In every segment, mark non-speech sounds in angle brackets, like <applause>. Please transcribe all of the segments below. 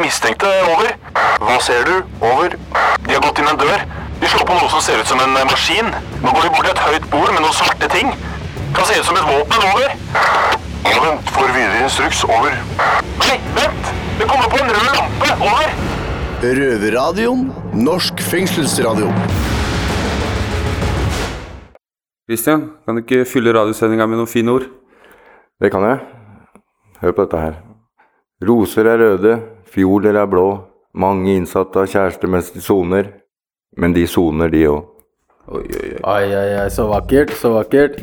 de mistenkte. Over. Hva ser du? Over. De har gått inn en dør. De slår på noe som ser ut som en eh, maskin. Nå går de bort til et høyt bord med noen svarte ting. Kan se ut som et våpen. Over. Ja, vent. Får videre instruks. Over. Nei, vent! Det kommer på en rød lampe. Over. Røverradioen. Norsk fengselsradio. Christian, kan du ikke fylle radiosendinga med noen fine ord? Det kan jeg. Hør på dette her. Roser er røde, fioler er blå. Mange innsatte har kjæreste mens de soner. Men de soner, de òg. Oi, oi, oi. Ai, ai, ai, så vakkert, så vakkert.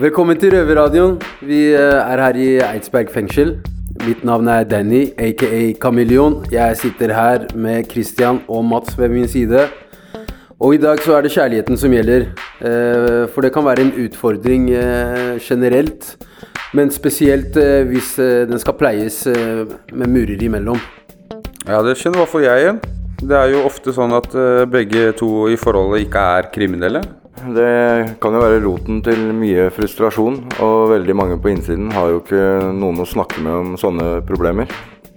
Velkommen til Røverradioen. Vi eh, er her i Eidsberg fengsel. Mitt navn er Danny, aka Kameleon. Jeg sitter her med Christian og Mats ved min side. Og i dag så er det kjærligheten som gjelder. Eh, For det kan være en utfordring eh, generelt. Men spesielt eh, hvis eh, den skal pleies eh, med murer imellom. Ja, det skjønner i hvert fall jeg igjen. Det er jo ofte sånn at eh, begge to i forholdet ikke er kriminelle. Det kan jo være roten til mye frustrasjon, og veldig mange på innsiden har jo ikke noen å snakke med om sånne problemer.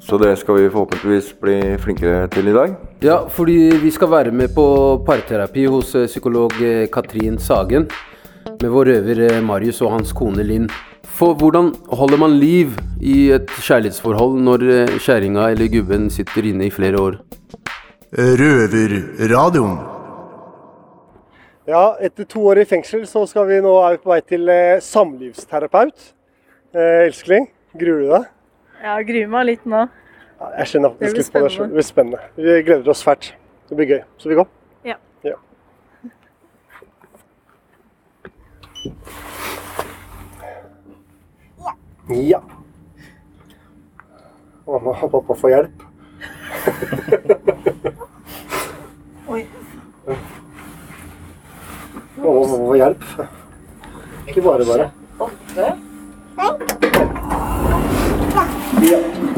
Så det skal vi forhåpentligvis bli flinkere til i dag. Ja, fordi vi skal være med på parterapi hos psykolog Katrin Sagen. Med vår røver Marius og hans kone Linn. For hvordan holder man liv i et kjærlighetsforhold når eh, kjerringa eller gubben sitter inne i flere år? Røverradioen. Ja, etter to år i fengsel så skal vi nå er vi på vei til eh, samlivsterapeut. Eh, elskling, gruer du deg? Ja, jeg gruer meg litt nå. Ja, jeg kjenner Det faktisk blir litt på det. Det blir spennende. Vi gleder oss fælt. Det blir gøy. Så vi går? Ja. ja. Ja. Mamma og pappa får hjelp. <laughs> Oi. Mamma og pappa får hjelp. Ikke bare bare. Åtte? Ja.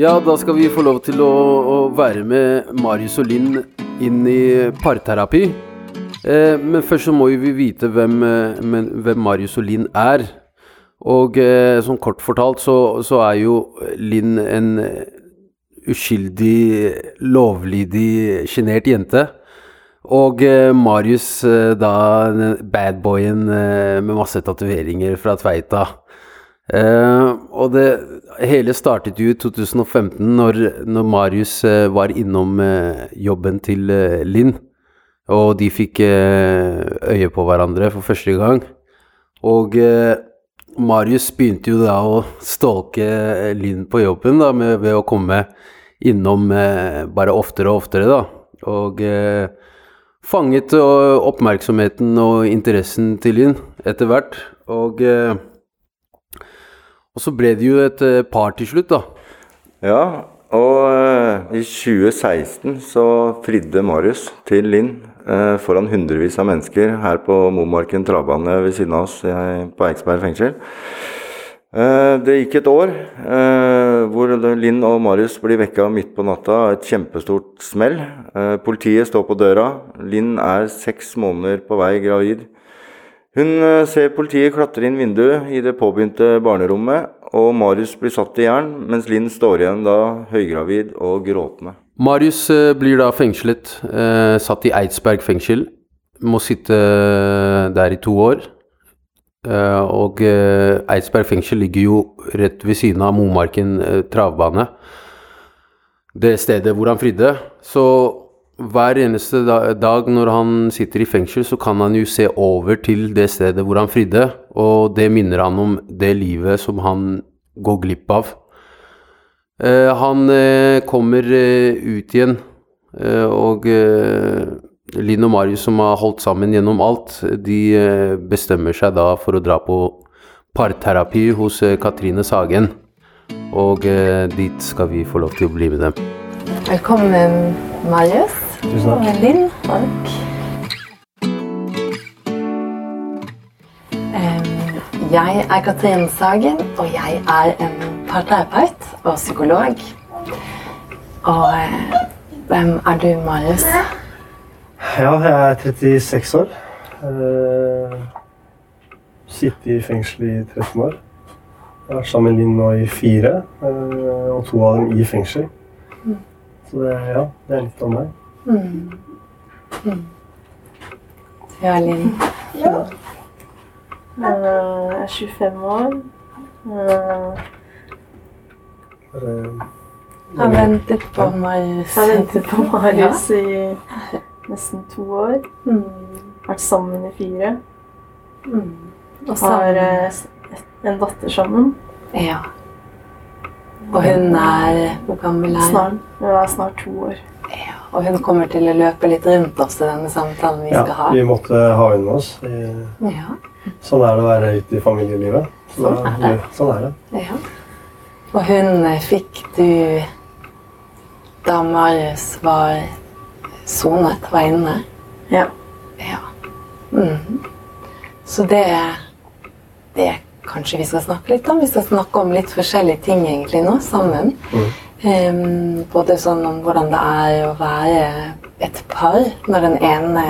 Ja, da skal vi få lov til å, å være med Marius og Linn inn i parterapi. Eh, men først så må vi vite hvem, eh, men, hvem Marius og Linn er. Og eh, sånn kort fortalt så, så er jo Linn en uskyldig, lovlydig, sjenert jente. Og eh, Marius eh, da badboyen eh, med masse tatoveringer fra Tveita. Eh, og det hele startet jo i 2015 når, når Marius eh, var innom eh, jobben til Linn. Og de fikk øye på hverandre for første gang. Og Marius begynte jo da å stalke Linn på jobben da, med, ved å komme innom bare oftere og oftere, da. Og fanget oppmerksomheten og interessen til Linn etter hvert. Og og så ble det jo et eh, par til slutt, da. Ja, og eh, i 2016 så fridde Marius til Linn eh, foran hundrevis av mennesker her på Momarken travbane ved siden av oss på Eiksberg fengsel. Det gikk et år hvor Linn og Marius blir vekka midt på natta av et kjempestort smell. Politiet står på døra. Linn er seks måneder på vei gravid. Hun eh, ser politiet klatre inn vinduet i det påbegynte barnerommet, og Marius blir satt i jern, mens Linn står igjen da høygravid og gråtende. Marius eh, blir da fengslet, eh, satt i Eidsberg fengsel. Må sitte der i to år. Og Eidsberg fengsel ligger jo rett ved siden av Momarken travbane. Det stedet hvor han fridde. Så hver eneste dag når han sitter i fengsel, så kan han jo se over til det stedet hvor han fridde. Og det minner han om det livet som han går glipp av. Eh, han eh, kommer eh, ut igjen, og Linn og Marius, som har holdt sammen gjennom alt, de bestemmer seg da for å dra på parterapi hos Katrine Sagen. Og dit skal vi få lov til å bli med dem. Velkommen, Marius. Og Linn. Takk. Jeg er Katrine Sagen, og jeg er en parterapeut og psykolog. Og eh, hvem er du, Marius? Ja, jeg er 36 år. Uh, Sittet i fengsel i 13 år. Jeg har vært sammen med Linn nå i fire, eh, og to av dem i fengsel. Så det, ja, det er litt om meg. Mm. Mm. Ja, Linn. Ja. Jeg er 25 år. Eh, Eh, Har ventet på Marius. Jeg har ventet på Marius i nesten to år. Mm. Vært sammen i fire. Mm. Og Har eh, en datter sammen. Ja. Og hun er Hvor gammel er hun? Snart, hun er snart to år. Ja. Og hun kommer til å løpe litt rundt oss i denne samtalen vi ja, skal ha. vi måtte ha henne med oss. I, Ja. sånn er det å være ute i familielivet. Så, Sånn er det. Sånn er det. ja. Og hun eh, fikk du da Marius var sonet, var inne. Ja. Ja. Mhm. Så det, det kanskje vi skal snakke litt om. Vi skal snakke om litt forskjellige ting egentlig nå sammen. Em, både sånn om hvordan det er å være et par når den ene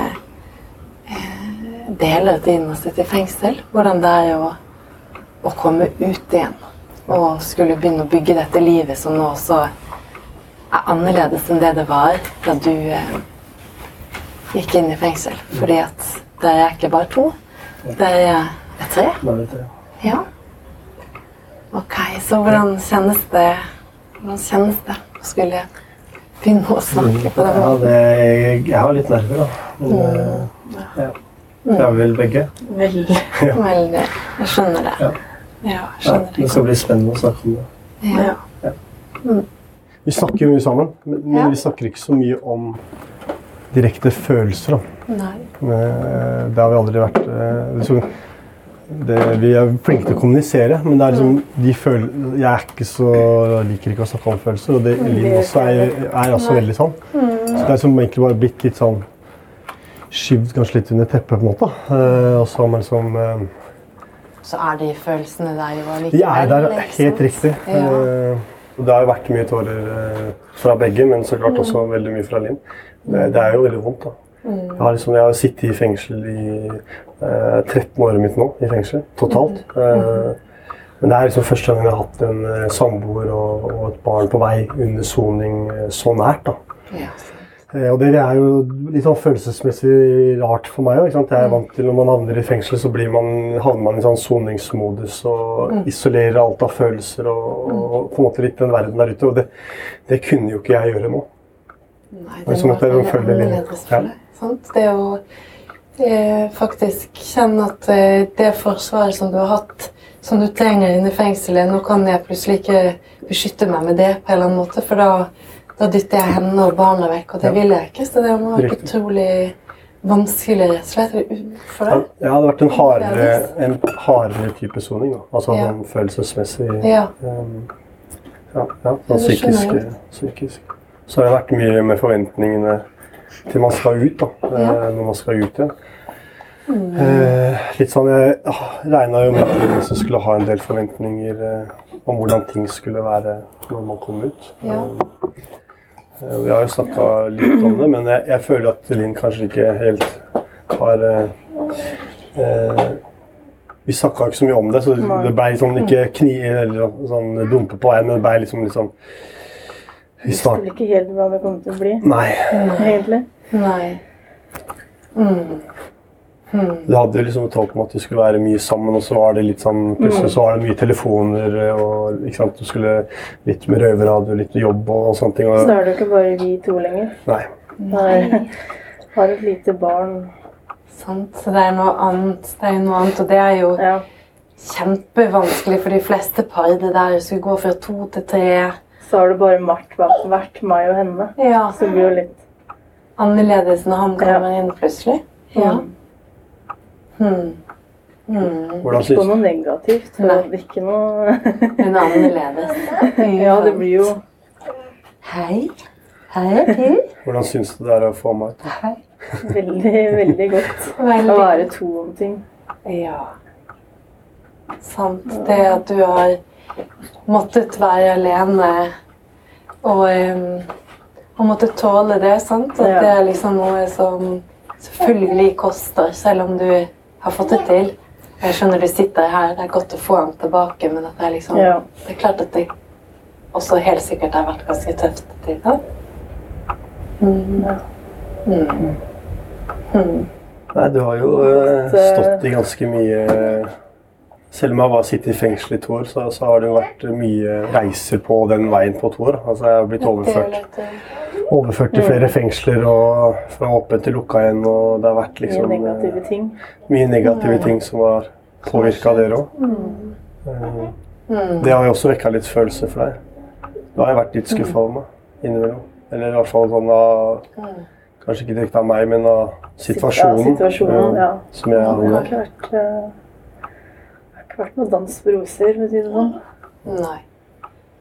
uh, deler og sitter i fengsel. Hvordan det er å, å komme ut igjen og skulle begynne å bygge dette livet som nå også er annerledes enn det det var da du uh, gikk inn i fengsel. Fordi at dere er ikke bare to, dere er tre. Ja. Ok, så hvordan kjennes det Hvordan kjennes det å skulle begynne å snakke på den Ja, måten? det, jeg, har litt nerver, da. Men, mm. ja. Det er vel begge. Veldig. Veldig. Jeg skjønner det. Ja. Ja, Ja, skjønner det det. skal bli spennende å snakke om det. Ja. Vi snakker jo mye sammen, men men Ja. vi snakker ikke så mye om direkte følelser. Da. Nei. Eh, Det har vi aldri vært. Liksom, det, vi er flinke til å kommunisere, men det er liksom, de føler, jeg er ikke så, liker ikke å snakke om følelser. Og det, Linn også er, er også veldig sånn. Så det er som egentlig bare blitt litt sånn skyvd kanskje litt under teppet, på en måte. Eh, Og så har man liksom eh, Så er de følelsene der jo allikevel. De er der, helt riktig. Ja. Eh, Det har jo vært mye tårer fra begge, men så klart også veldig mye fra Linn. Det, det er jo veldig vondt. da. Jeg har, liksom, jeg har sittet i fengsel i eh, 13 året mitt nå, i fengsel, totalt. Eh, men det er liksom første gang jeg har hatt en eh, samboer og, og et barn på vei under soning eh, så nært. da. Eh, Og det er jo litt sånn følelsesmessig rart for meg òg. Jeg er vant til når man havner i fengsel, så blir man, havner man i sånn soningsmodus og isolerer alt av følelser og, og på en måte litt den verden der ute. Og det, det kunne jo ikke jeg gjøre nå. Nei, det, det, måtte jeg jo det følge litt. annerledes for Ja. Deg, sant? Det å eh, faktisk kjenne at eh, det forsvaret som du har hatt, som du trenger inne i fengselet, nå kan jeg plutselig ikke beskytte meg med det på en eller annen måte, for da, da dytter jeg henne og barna vekk, og det Ja. vil jeg ikke. Så det må være utrolig vanskelig rett og slett for Ja, det hadde vært en hardere, en hardere type soning. da. Altså Ja. en følelsesmessig Ja. um, Ja, ja psykisk, psykisk. Så har det vært mye med forventningene til man skal ut, da. Ja. eh, Når man skal ut igjen. Eh, litt sånn, Jeg regna jo med at jeg liksom skulle ha en del forventninger eh, om hvordan ting skulle være når man kom ut. Ja. Eh, Vi har jo snakka litt om det, men jeg, jeg føler at Linn kanskje ikke helt har eh, eh, Vi snakka ikke så mye om det, så det, ble liksom ikke kni eller sånn dumpe på veien, men det ble liksom litt sånn I visste vel ikke helt hva det kom til å bli, Nei. egentlig. Nei. Mm. Du hadde jo liksom et håp om at du skulle være mye sammen, og så var det litt sånn Plutselig så var det mye telefoner, og ikke sant, du skulle litt med røverradio, litt jobb og, og sånne ting. Så Og, er det jo ikke bare vi to lenger. nei. Nei. har et lite barn. Sant. Så det er noe annet. Det er jo noe annet, og det er jo Ja. kjempevanskelig for de fleste par, det der å skulle gå fra to til tre. Så har det bare vært, vært meg og henne. Ja. Så det blir jo litt Annerledes når han kommer inn plutselig. Ja. Mm. Hmm. Mm. Hvordan Ikke på noe negativt. Nei. Ikke noe Hun er annerledes. <laughs> Ja, det blir jo Hei. Hei, du. hvordan syns du det er å få meg ut? Hei. veldig, veldig godt å være to om ting. Ja. Sant. Det at du har måttet være alene og, um, og måttet tåle det, sant? At det er liksom noe som selvfølgelig koster, selv om du har fått det til. Jeg skjønner du sitter her, det er godt å få ham tilbake, men at det er liksom Ja. Det er klart at det også helt sikkert har vært ganske tøft. til tider. Mm. Mm. Mm. Nei, du har jo eh, stått i ganske mye Selv om jeg bare sitter i fengsel i to år, så, så har det jo vært mye reiser på den veien på to år. Altså, jeg har blitt overført, overført til flere fengsler og fra åpent til lukka igjen. Og det har vært liksom Mye negative ting. mye negative ting som har påvirka dere òg. Mm. Mm. Det har jo også vekka litt følelser for deg. Du har jo vært litt skuffa over meg innimellom. Eller i hvert fall sånn av Kanskje ikke direkte av meg, men av situasjonen. Ja, situasjonen, eh, ja. Som jeg har havner ikke vært, eh, det har ikke vært noe dans på roser, for å si det sånn. Nei.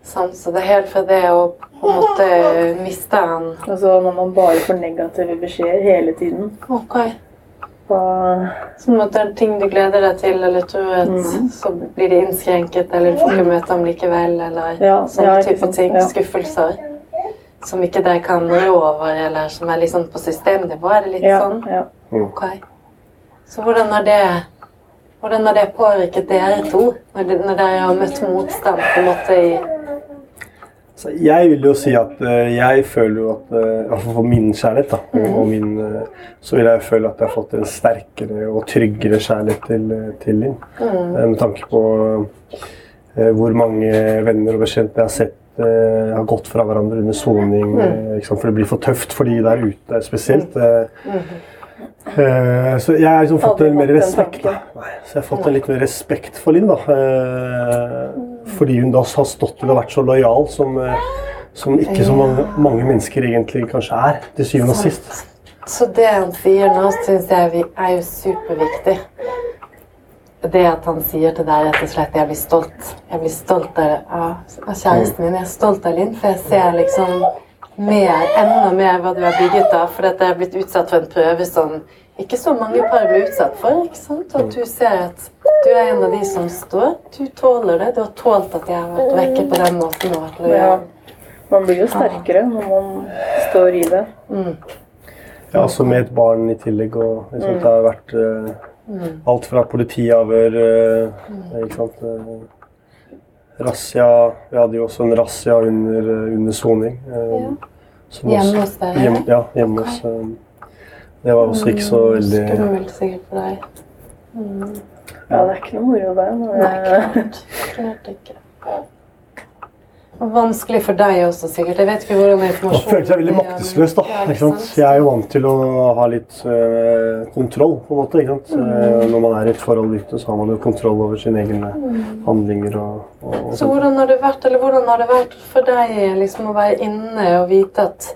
Sant, så det helt fra det å på en måte miste en Altså når man bare får negative beskjeder hele tiden. Ok. Så, Som at det er ting du gleder deg til, eller tror at mm. så blir det innskrenket, eller du får ikke møte dem likevel, eller Ja, sånne ja, type ting. ja. Skuffelser. Som ikke dere kan rå over, eller som er liksom på systemnivå. Er det litt sånn? ja. Ok. Så hvordan har det hvordan har det påvirket dere to, når, dere har møtt motstand på en måte i jeg vil jo si at eh, jeg føler jo at eh, fall for min kjærlighet, da, og min, eh, så vil jeg føle at jeg har fått en sterkere og tryggere kjærlighet til, til Linn. Mm. Med tanke på hvor mange venner og bekjente jeg har sett har gått fra hverandre under soning. Mm. For det blir for tøft for de der ute spesielt. eh. Eh, Så jeg har liksom fått en mer respekt. Da. Så jeg har fått en litt mer respekt for Linn. da. Eh, Fordi hun da har stått til og vært så lojal som, eh, som ikke så mange, mange mennesker egentlig kanskje er, til syvende og sist. Så det han sier nå, syns jeg er jo superviktig. Det at han sier til deg rett og slett jeg blir stolt. Jeg blir stolt av, av, av kjæresten min. Jeg er stolt av Linn, for jeg ser liksom mer, enda mer hva du har bygget av. For jeg er blitt utsatt for en prøve som ikke så mange par blir utsatt for. ikke sant? Og at du ser at du er en av de som står. Du tåler det. Du har tålt at jeg har vært vekke på den måten. Og ja. Man blir jo sterkere når man står i det. Mm. Ja, altså med et barn i tillegg. og liksom, Det har vært Mm. alt fra politiavhør eh, ikke sant, eh, Razzia Vi hadde jo også en razzia under, eh, under soning. eh, Ja. Hjemme hos deg? Hjem, ja, hjemme hos eh, Det var også ikke så veldig Skummelt sikkert for deg. Mm. Ja, det er ikke noe moro det. Nei, klart. klart ikke. <laughs> Vanskelig for deg også, sikkert. Jeg vet ikke hvordan Man informasjon føler seg veldig maktesløs. da, Ja? Jeg er jo vant til å ha litt eh, kontroll, på en måte. sant? Eh, når man er i et forhold ute, så har man jo kontroll over sine egne handlinger. og, og, og Så hvordan har det vært, eller hvordan har det vært for deg liksom, å være inne og vite at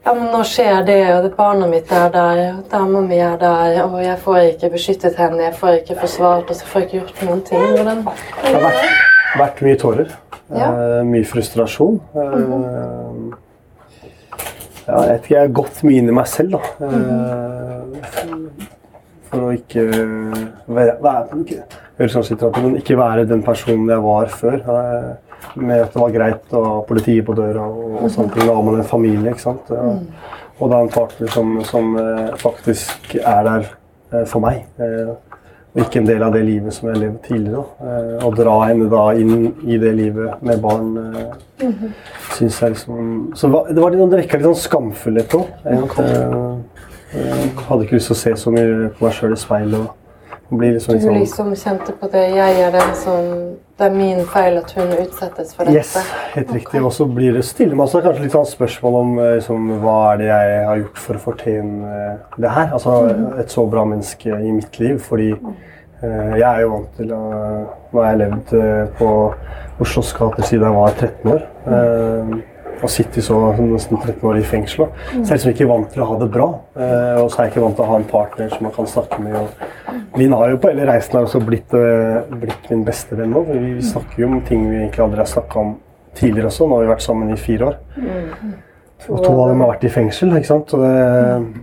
ja, men nå skjer det, og det barna mitt er der, og dama mi er der, og jeg får ikke beskyttet henne, jeg får ikke forsvart, og så får jeg ikke gjort noen ting. Hvordan Det har vært, vært mye tårer. Ja. Eh, mye frustrasjon. Eh, ja, jeg vet ikke, jeg har gått mye inn i meg selv, da. Eh, for å ikke være, være høres sånn ut, men ikke være den personen jeg var før. Med at det var greit å ha politiet på døra og, og sånne ting. Da har man en familie, ikke sant. Ja. Og det er en partner som, som faktisk er der for meg. Eh, og ikke en del av det livet som jeg levde tidligere. da. Eh, Å dra henne da inn i det livet med barn eh, synes jeg liksom så Det, var litt, sånn- det vekka litt sånn skamfullhet òg. Jeg hadde ikke lyst til å se så mye på meg sjøl i speilet. og bli liksom litt du sånn liksom kjente på det, jeg er den som Det er min feil at hun utsettes for dette. Yes, helt riktig. Og så blir det stille man seg kanskje litt sånn spørsmål om eh, liksom, hva er det jeg har gjort for å fortjene eh, det her. Altså et så bra menneske i mitt liv. Fordi eh, jeg er jo vant til å Nå har jeg levd eh, på Oslos gater siden jeg var 13 år. Eh, og sittet så nesten 13 år i fengsel. Så jeg er liksom ikke vant til å ha det bra. Eh, og så er jeg ikke vant til å ha en partner som man kan snakke med. Og Linn har jo på hele reisen her også blitt, eh, blitt min beste venn nå. Vi, snakker jo om ting vi egentlig aldri har snakka om tidligere også. Nå har vi vært sammen i fire år. Og to av dem har vært i fengsel. ikke sant? Det,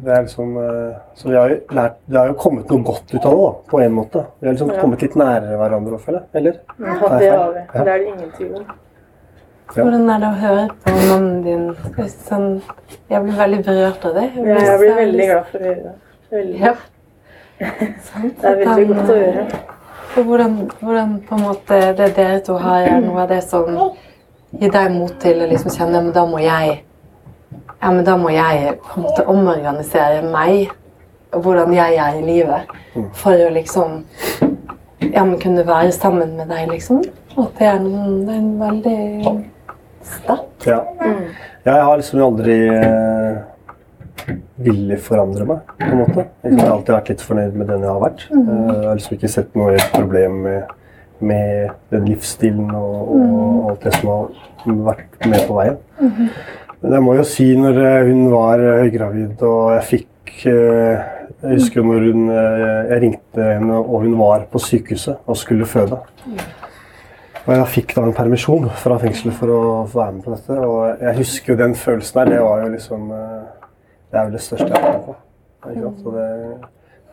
det er liksom, eh, så vi har jo lært, det har jo kommet noe godt ut av det, da, på en måte. Vi har liksom Ja. kommet litt nærere hverandre, føler jeg. Eller? Ja, det har vi. Det er det ingen tvil om. Hvordan er det å høre på mannen din? Sånn, jeg blir veldig berørt av det. Ja, jeg blir veldig glad for å høre det. Veldig. Ja. Sant? <laughs> Det er veldig godt å høre. Og hvordan, hvordan på en måte det dere to har, er noe av det som gir deg mot til å liksom kjenne men da må jeg ja, men da må jeg på en måte omorganisere meg og hvordan jeg er i livet for å liksom ja, men kunne være sammen med deg, liksom. At det er, en, det er en veldig sterkt. Ja. Jeg har liksom aldri eh, villet forandre meg, på en måte. Jeg har alltid vært litt fornøyd med den jeg har vært. Eh, Jeg har liksom ikke sett noe problem med, med den livsstilen og, og alt det som har vært med på veien. Men jeg må jo si, når eh, hun var høygravid og jeg fikk Jeg husker når hun, jeg ringte henne og hun var på sykehuset og skulle føde. Og jeg fikk da en permisjon fra fengselet for å være med på dette. Og jeg husker jo den følelsen der. Det var jo liksom eh, Det er jo det største jeg har vært med på. Det,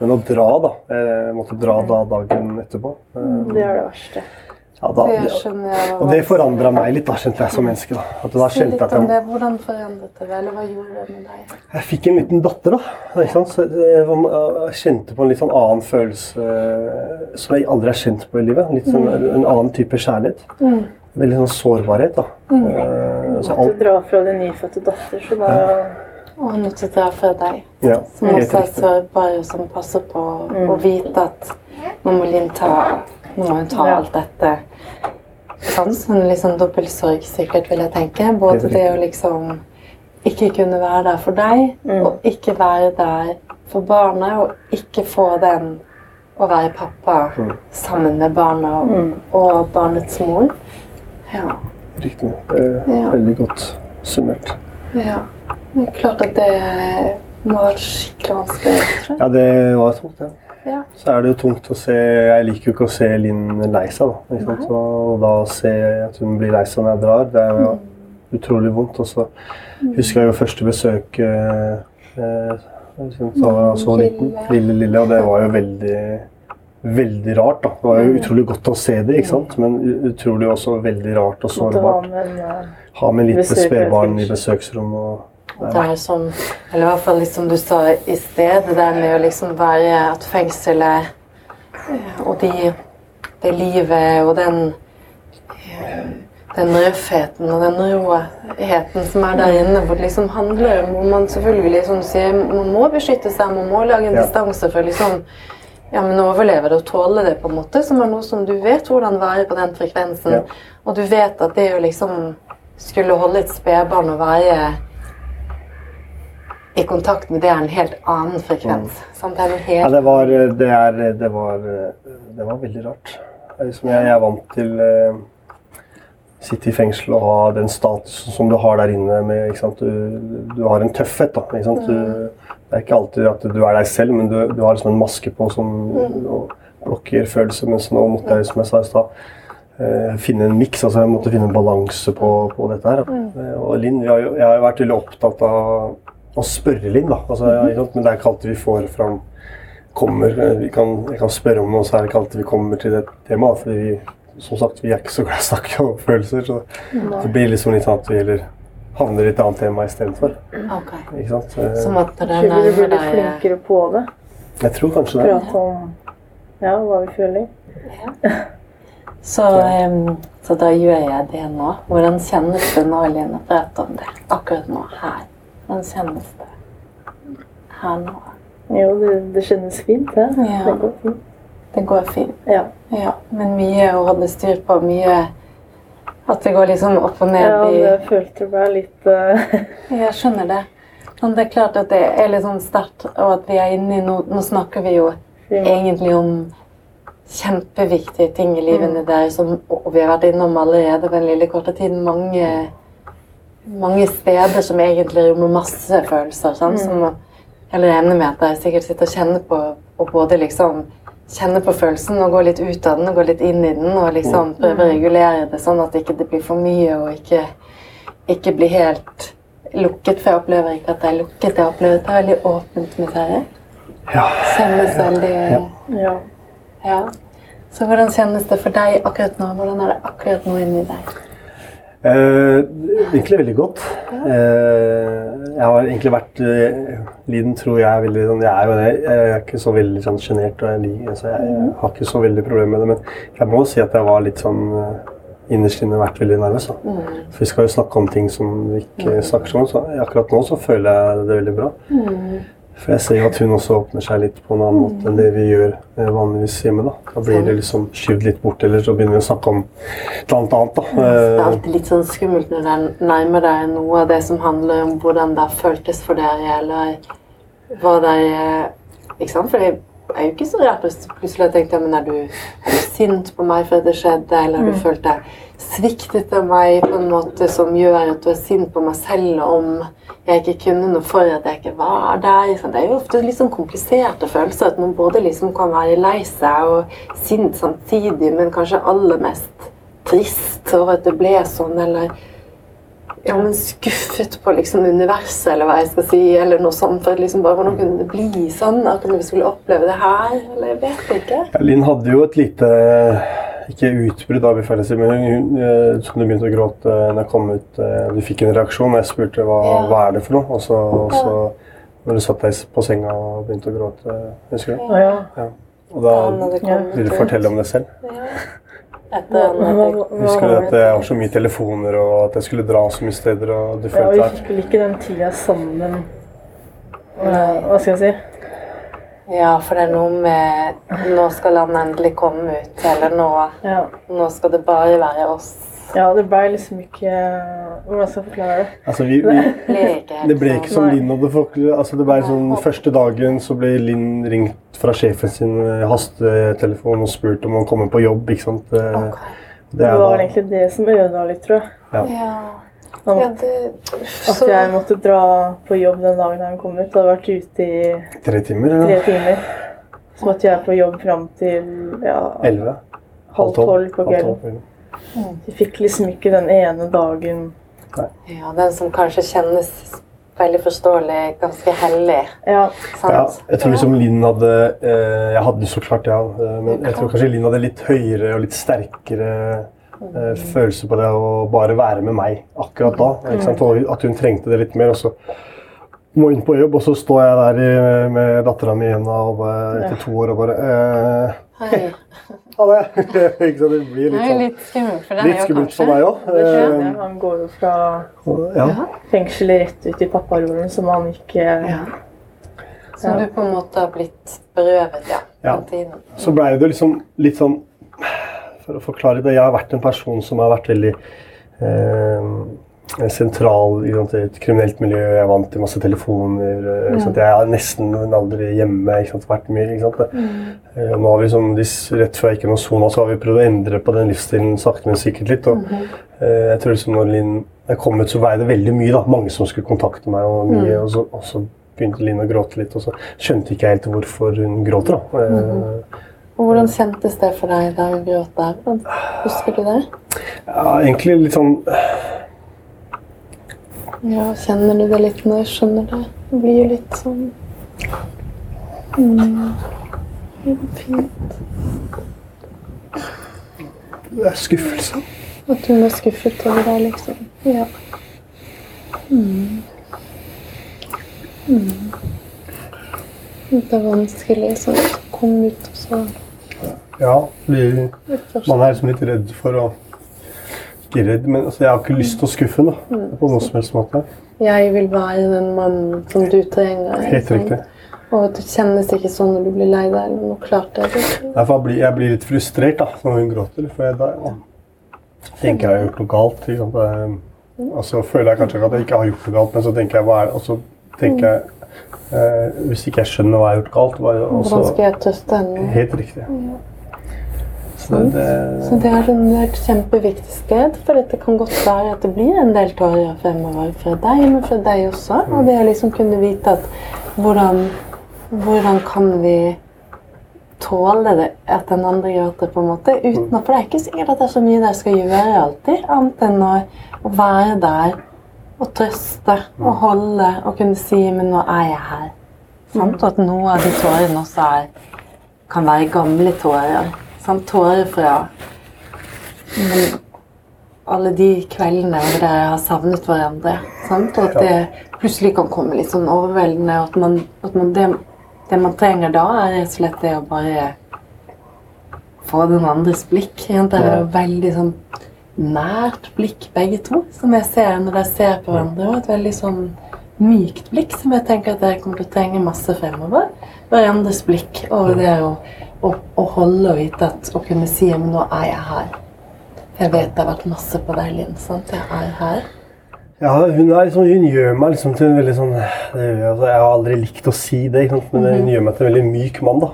men å dra, da. Jeg måtte dra da dagen etterpå. Eh, Det er det verste. Ja, da, Det skjønner jeg. og det forandra meg litt, da, kjente jeg som menneske. da. At da Si litt om jeg, det. Hvordan forandret det, eller hva gjorde det med deg? jeg fikk en liten datter, da. Ikke sant? Så jeg, var- jeg kjente på en litt sånn annen følelse eh, som jeg aldri har kjent på i livet. Litt sånn, En annen type kjærlighet. Veldig sånn sårbarhet. da. Mm. så Du alt, drar fra din nyfødte datter, så da Og han måtte dra fra deg. ja, Som også er sårbar, og som passer på å vite at nå må Linn ta Nå må hun ta Ja. alt dette. Sånn, som sånn dobbeltsorg sikkert, vil jeg tenke. Både det å liksom ikke kunne være der for deg, og ikke være der for barnet, og ikke få den å være pappa sammen med barna og, og barnets mor. Ja. Riktig. Eh, Ja. Veldig godt summert. ja. Det er klart at det må ha vært skikkelig vanskelig. Ja, det var tungt, ja. Ja. Så er det jo tungt å se Jeg liker jo ikke å se Linn lei seg, da. Sant? Og da å se at hun blir lei seg når jeg drar, det er jo utrolig vondt. Og så husker jeg jo første besøk eh, da jeg var så liten. Lille, lille. Og det var jo veldig Veldig rart, da. Det var jo utrolig godt å se det, ikke sant? men utrolig også veldig rart og sårbart. Ha med et spedbarn i fengsel. Det er som, eller i hvert fall liksom du sa i sted, det der med å liksom være at fengselet eh, og de, det livet og den den røffheten og den råheten som er der inne, hvor det liksom handler om hvor man selvfølgelig som sier, man må beskytte seg, man må lage en Ja. distanse for liksom ja, men overleve det og tåle det, på en måte, som er noe som du vet hvordan være på den frekvensen. Ja. Og du vet at det å liksom skulle holde et spedbarn og være i kontakt med det er en helt annen frekvens. Sant? Det er en Ja, det var, det er, det var, det var veldig rart. Jeg, er vant til eh, sitte i fengsel og ha den statusen som du har der inne. Med? Du, du har en tøffhet. Da? Du, det er ikke alltid at du er deg selv, men du, du har liksom en maske på som og blokker følelser. Mens nå måtte jeg, som jeg sa i stad, eh, finne en miks. Altså jeg måtte finne en balanse på, på dette her. Eh, Og Linn, jeg har jo vært veldig opptatt av å spørre litt da. Altså, ja. Men det er ikke alltid vi får fram kommer, eh, vi kan, jeg kan spørre om noe, så er det ikke alltid vi kommer til det temaet. fordi vi, som sagt, vi er ikke så glad i å snakke om følelser. Så det blir liksom litt sånn at vi heller havner i et annet tema istedenfor. Okay. Ikke sant? Eh, Som at når du bli flinkere på det? Jeg tror kanskje det. Prate om ja, hva vi føler. så, um, så da gjør jeg det nå. Hvordan kjennes det nå, Lene, å prate om det? Akkurat nå, her. Hvordan kjennes det her nå? Jo, det, det kjennes fint, det. Ja. Det går fint. Det går fint. Ja. Ja, men mye å holde styr på. Mye At det går liksom opp og ned ja, det følte meg litt uh... Jeg skjønner det. Men det er klart at det er litt sånn sterkt, og at vi er inne i noe Nå snakker vi jo egentlig om kjempeviktige ting i livene deres, som, og vi har vært innom allerede på den lille korte tiden mange, mange steder som egentlig rommer masse følelser. Sant? Som jeg regner med at jeg sikkert sitter og kjenner på, og både liksom kjenner på følelsen og går litt ut av den og går litt inn i den og liksom prøver å regulere det sånn at det ikke blir for mye og ikke, ikke blir helt lukket. For jeg opplever ikke at det er lukket. Jeg opplever at det er veldig åpent med dere. Ja. Kjennes veldig Ja. ja. Så hvordan kjennes det for deg akkurat nå? Hvordan er det akkurat nå inni deg? Eh, egentlig veldig godt. Eh, jeg har egentlig vært eh, Liden tror jeg er veldig sånn Jeg er jo det. Jeg er ikke så veldig sånn sjenert. og Jeg, altså, jeg, jeg har ikke så veldig problemer med det. Men jeg må si at jeg var litt sånn eh, Innerst inne vært veldig nervøs. Da. For vi skal jo snakke om ting som vi ikke snakker så om. Så akkurat nå så føler jeg det veldig bra. For jeg ser jo at hun også åpner seg litt på en annen måte enn det vi gjør eh, vanligvis hjemme. Da Da blir det liksom skyvd litt bort, eller så begynner vi å snakke om et eller annet annet. da. Det er alltid litt sånn skummelt når det nærmer deg noe av det som handler om hvordan det føltes for dere, eller hva det er Ikke sant? For det er jo ikke så rart hvis plutselig jeg tenkte ja, men er du, er du sint på meg for at det skjedde, eller har du følt deg sviktet av meg på en måte som gjør at du er sint på meg selv om jeg ikke kunne noe for at jeg ikke var der. Det er jo ofte litt sånn kompliserte følelser. At man både liksom kan være lei seg og sint samtidig, men kanskje aller mest trist over at det ble sånn, eller ja, men skuffet på liksom universet, eller hva jeg skal si, eller noe sånt. For at liksom bare hvordan kunne det bli sånn? Akkurat vi skulle oppleve det her? Eller jeg vet ikke. Ja, Linn hadde jo et lite ikke utbrudd, av si, men hun, eh, som du begynte å gråte når jeg kom ut. eh, Du fikk en reaksjon, og jeg spurte hva, Ja. hva er det for noe. Og så, og så når du satt deg på senga og begynte å gråte, husker du? Ja. ja. Og da Han hadde kommet vil du fortelle om det selv. etter Husker du at jeg har så mye telefoner, og at jeg skulle dra så mye steder, og du ja, vi fikk vel ikke den tida sammen. Hva skal jeg si? Ja, for det er noe med Nå skal han endelig komme ut, eller nå, Ja, nå skal det bare være oss. Ja det ble liksom ikke Hvordan skal jeg forklare det? Altså, vi, vi, det ble ikke som Nei. Linn hadde forklart. Altså, det ble sånn, første dagen så ble Linn ringt fra sjefen sin eh, hastetelefon og spurt om å komme på jobb. ikke sant? Det, okay. Det Det var da, egentlig det som ødela litt, tror jeg. Ja. Han- ja, det At jeg måtte dra på jobb den dagen han kom ut. Jeg hadde vært ute i tre timer? Ja. tre timer. Så måtte jeg på jobb fram til ja, Elleve? halv tolv på Halv kvelden. Vi fikk liksom ikke den ene dagen Ja, den som kanskje kjennes veldig forståelig, ganske hellig. Ja, Sant? Ja, jeg tror liksom Linn hadde eh, Jeg hadde så klart, ja. eh, Men jeg tror kanskje Linn hadde litt høyere og litt sterkere eh, følelse på det å bare være med meg akkurat da. Ikke sant? Og at hun trengte det litt mer. Og så må inn på jobb, og så står jeg der i, med dattera mi igjen og etter to år og bare eh. Ha det! <laughs> Ikke sant? Det blir litt sånn litt skummelt for deg Litt skummelt for meg òg. Han går jo fra Ja. fengselet rett ut i papparollen som han ikke Som du på en måte har blitt berøvet, ja. Ja. Tiden. Så blei det liksom litt sånn For å forklare det, jeg har vært en person som har vært veldig eh, sentral i sant, et kriminelt miljø. Jeg vant til masse telefoner. Mm. Jeg er nesten aldri hjemme. Ikke sant, vært mye, ikke sant. Eh, og nå har vi liksom, Rett før jeg gikk gjennom sona, så har vi prøvd å endre på den livsstilen sakte, men sikkert litt. Og, eh, jeg tror liksom når Linn jeg kom ut, så var det veldig mye. da, Mange som skulle kontakte meg. Og mye, og, så, og så begynte Linn å gråte litt, og så skjønte ikke jeg helt hvorfor hun gråter. da. Eh, Og hvordan kjentes det for deg da hun gråt der? Husker du det? Ja, egentlig litt sånn Ja, Kjenner du det litt når Jeg skjønner det. Det blir jo litt sånn mm. Fint. Det er skuffelse. At hun er skuffet over deg, liksom. Ja. Mm. Mm. Det er vanskelig sånn, å komme ut og så Ja, fordi man er liksom litt redd for å Ikke redd, men altså, jeg har ikke lyst til å skuffe da, På noen som helst måte. Jeg vil være den mannen som du trenger. Helt riktig. Og det kjennes ikke sånn når du blir lei deg. eller noe klart det. er- Derfor blir jeg blir litt frustrert da, når hun gråter. For jeg da ja, tenker jeg har gjort noe galt. Ikke sant? Og så føler jeg kanskje ikke at jeg ikke har gjort noe galt, men så tenker jeg hva er? Og så tenker jeg eh, Hvis ikke jeg skjønner hva jeg har gjort galt hva Hvordan skal jeg trøste henne? Helt riktig. Så det, Så det er, det et kjempeviktig sted, for det kan godt være at det blir en del tårer fremover fra deg, men fra deg også. Og det å liksom kunne vite at hvordan, hvordan kan vi tåle det at den andre gråter, på en måte, uten For det er ikke sikkert at det er så mye dere skal gjøre alltid, annet enn å være der og trøste og holde og kunne si 'men nå er jeg her'. Samt at noen av de tårene også er, kan være gamle tårer. Sant? Tårer fra men alle de kveldene hvor dere har savnet hverandre. Sant? Og at det plutselig kan komme litt sånn overveldende. og At man, at man det, det man trenger da, er rett og slett det å bare få den andres blikk. Det er jo veldig sånn nært blikk, begge to, som jeg ser når dere ser på hverandre. Og et veldig sånn mykt blikk som jeg tenker at dere kommer til å trenge masse fremover. Hverandres blikk og det å, å, å holde og vite at å kunne si men nå er jeg her. Jeg vet det har vært masse på deg, Linn. sant? Jeg er her. Ja, hun, er liksom, hun gjør meg liksom til en veldig sånn det, altså, Jeg har aldri likt å si det, ikke sant? men hun gjør meg til en veldig myk mann. da.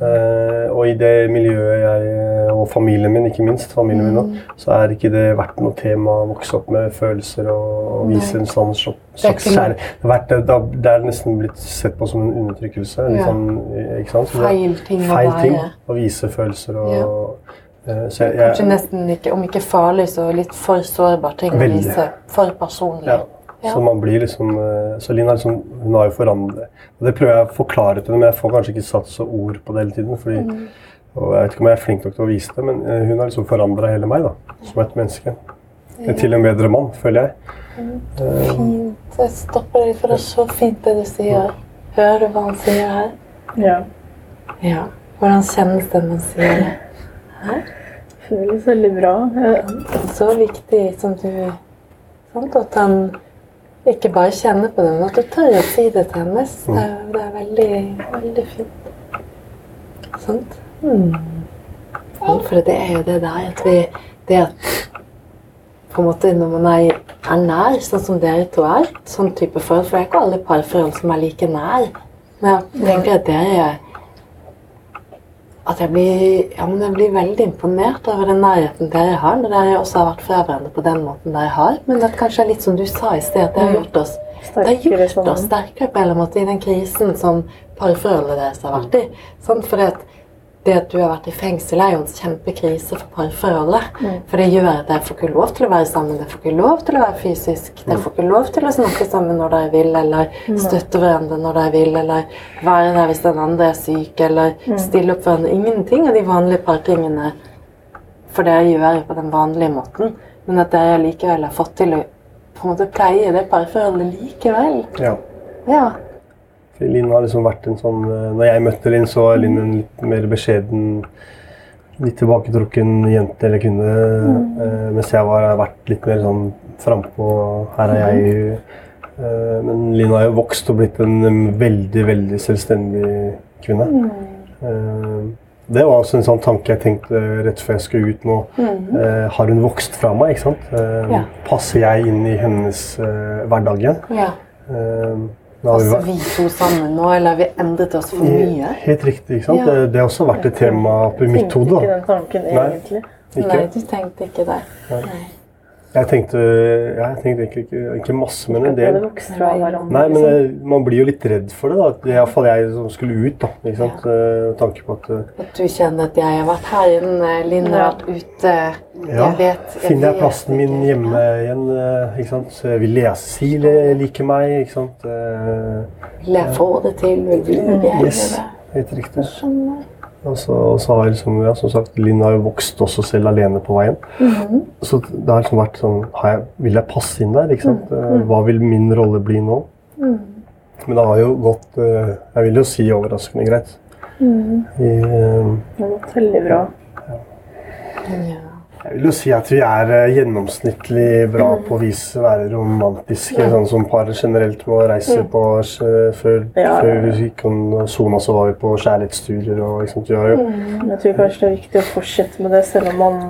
Eh, og i det miljøet jeg, og familien min, ikke minst, familien min da, så er ikke det vært noe tema å vokse opp med følelser og, og vise en sånn slags kjærlighet. Det, det, det er nesten blitt sett på som en undertrykkelse. Ja. sånn, er Feil ting feil ting å vise følelser og Ja. eh, så jeg, Kanskje nesten ikke, om ikke farlig, så litt for sårbar ting å vise. For personlig. Ja. Ja. Så man blir liksom eh, Så Linn har liksom Hun har jo forandret Og det prøver jeg å forklare til henne, men jeg får kanskje ikke satt så ord på det hele tiden. Fordi, Mm. og jeg vet ikke om jeg er flink nok til å vise det, men eh, hun har liksom forandra hele meg da, som et menneske. Til en bedre mann, føler jeg. Mm. Fint. Jeg stopper litt, for det er så fint det du sier. Hører du hva han sier her? Ja. Ja. Hvordan kjennes det man sier det? Føles veldig bra. Ja. Så viktig som du sant? At han ikke bare kjenne på det, men at du tør å si det til henne. Det er, det er veldig, veldig fint. Sant? Mm. For det er jo det der at vi Det at på en måte når man er, er nær, sånn som dere to er, sånn type forhold For det er ikke alle parforhold som er like nær. Men jeg tenker at dere at jeg blir, ja, men jeg blir veldig imponert over den nærheten dere har, når dere også har vært fra hverandre på den måten dere har. Men det er kanskje litt som du sa i sted, at det har gjort oss det har gjort oss sterkere på en eller annen måte i den krisen som parforholdet deres har vært i. Sant? For det at, det at du har vært i fengsel, er jo en kjempekrise for parforholdet. For det gjør at dere får ikke lov til å være sammen, dere får ikke lov til å være fysisk. Dere får ikke lov til å snakke sammen når dere vil, eller støtte hverandre når dere vil, eller være der hvis den andre er syk, eller stille opp for hverandre. Ingenting av de vanlige partingene for dere gjør på den vanlige måten. Men at dere likevel har fått til å på en måte pleie det parforholdet likevel. ja. Ja. Linn har liksom vært en sånn eh, Når jeg møtte Linn, så var Linn en litt mer beskjeden, litt tilbaketrukken jente eller kvinne. eh, mens jeg var, har vært litt mer sånn frampå. Her er jeg. Eh, men Linn har jo vokst og blitt en veldig, veldig selvstendig kvinne. Eh, det var også en sånn tanke jeg tenkte rett før jeg skulle ut nå. Eh, har hun vokst fra meg? ikke sant? Eh, Ja. Passer jeg inn i hennes hverdag igjen? ja. Vi Altså vi to sammen nå, eller har vi endret oss for mye? Helt riktig. ikke sant? Ja. Det, det har også vært et tema i mitt Tenkte ikke den tanken Nei. egentlig. Ikke? Nei, du tenkte ikke det. Nei. Jeg tenkte, ja, jeg tenkte ikke, ikke, ikke masse, men en del. hverandre. Nei, men liksom. eh, man blir jo litt redd for det. da. Det iallfall jeg som skulle ut. da, ikke sant? Ja. Tanke på at eh, At du kjenner at jeg har vært her inne, Ja. ute. ja, Jeg vet jeg Finner jeg plassen min hjemme igjen? eh, ikke sant? Så jeg vil lese like liker meg, ikke sant? Eh, Vil jeg få det til? Vil du gjøre Yes, helt riktig. Skjønner. Og så, og så har jeg liksom, ja, som sagt, Linn har jo vokst også selv alene på veien. Så det har liksom vært sånn har jeg, Vil jeg passe inn der? ikke sant? Eh, Hva vil min rolle bli nå? Men det har jo gått eh, Jeg vil jo si overraskende greit. I, eh, Det har gått veldig bra. Ja. Jeg vil jo si at vi er eh, gjennomsnittlig bra på å vise være romantiske, sånn som par generelt må reise på eh, Før, Ja. før vi gikk om sona, så var vi på kjærlighetsturer og ikke sant? Vi har jo jeg tror kanskje det er viktig å fortsette med det selv om man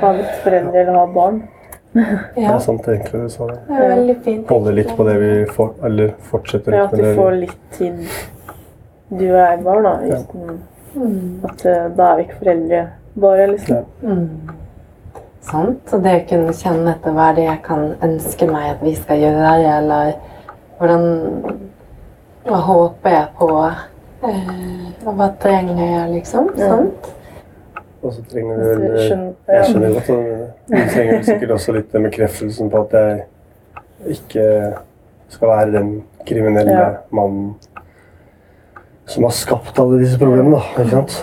har litt foreldre eller har barn. <laughs> Ja. Det er sant, egentlig. det sa det. Det er veldig fint. Holde litt på det vi får, eller fortsetter For med at Ja, at du får litt tid du og jeg var, da. Uten at eh, da er vi ikke foreldre bare, liksom. Mm. Sant? Og det å kunne kjenne etter hva er det jeg kan ønske meg at vi skal gjøre, eller hvordan Hva håper jeg på? Eh, og hva trenger jeg, liksom? Sant? Og så trenger du vel eh, Jeg skjønner godt. Du trenger sikkert også litt den bekreftelsen på at jeg ikke skal være den kriminelle Ja. mannen som har skapt alle disse problemene. da, ikke sant?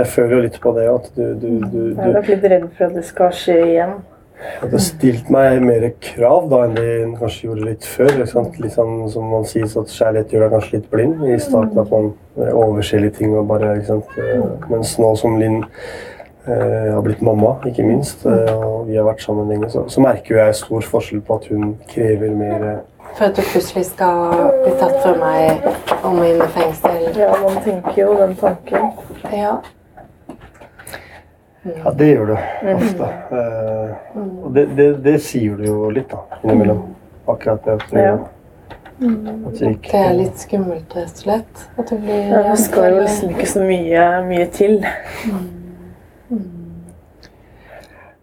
Jeg føler jo litt på det at du, du, du, Jeg er du nok litt redd for at det skal skje igjen. At det har stilt meg mer krav da enn det kanskje gjorde litt før. Ikke sant? Litt sånn som man sier, så at kjærlighet gjør deg kanskje litt blind i starten. At man eh, overser litt ting og bare ikke sant? Eh, Mens nå som Linn eh, har blitt mamma, ikke minst, eh, og vi har vært sammen lenge, så, så merker jeg stor forskjell på at hun krever mer For at du plutselig skal bli tatt fra meg om og inn i fengsel. Ja, man tenker jo den tanken. Ja. Ja, det gjør du ofte. Uh, og det, det, det sier du jo litt, da, innimellom. Akkurat det Ja. at du ikke Det er litt skummelt, rett og slett. At du blir Ja, det skal jo liksom ikke så mye, mye til.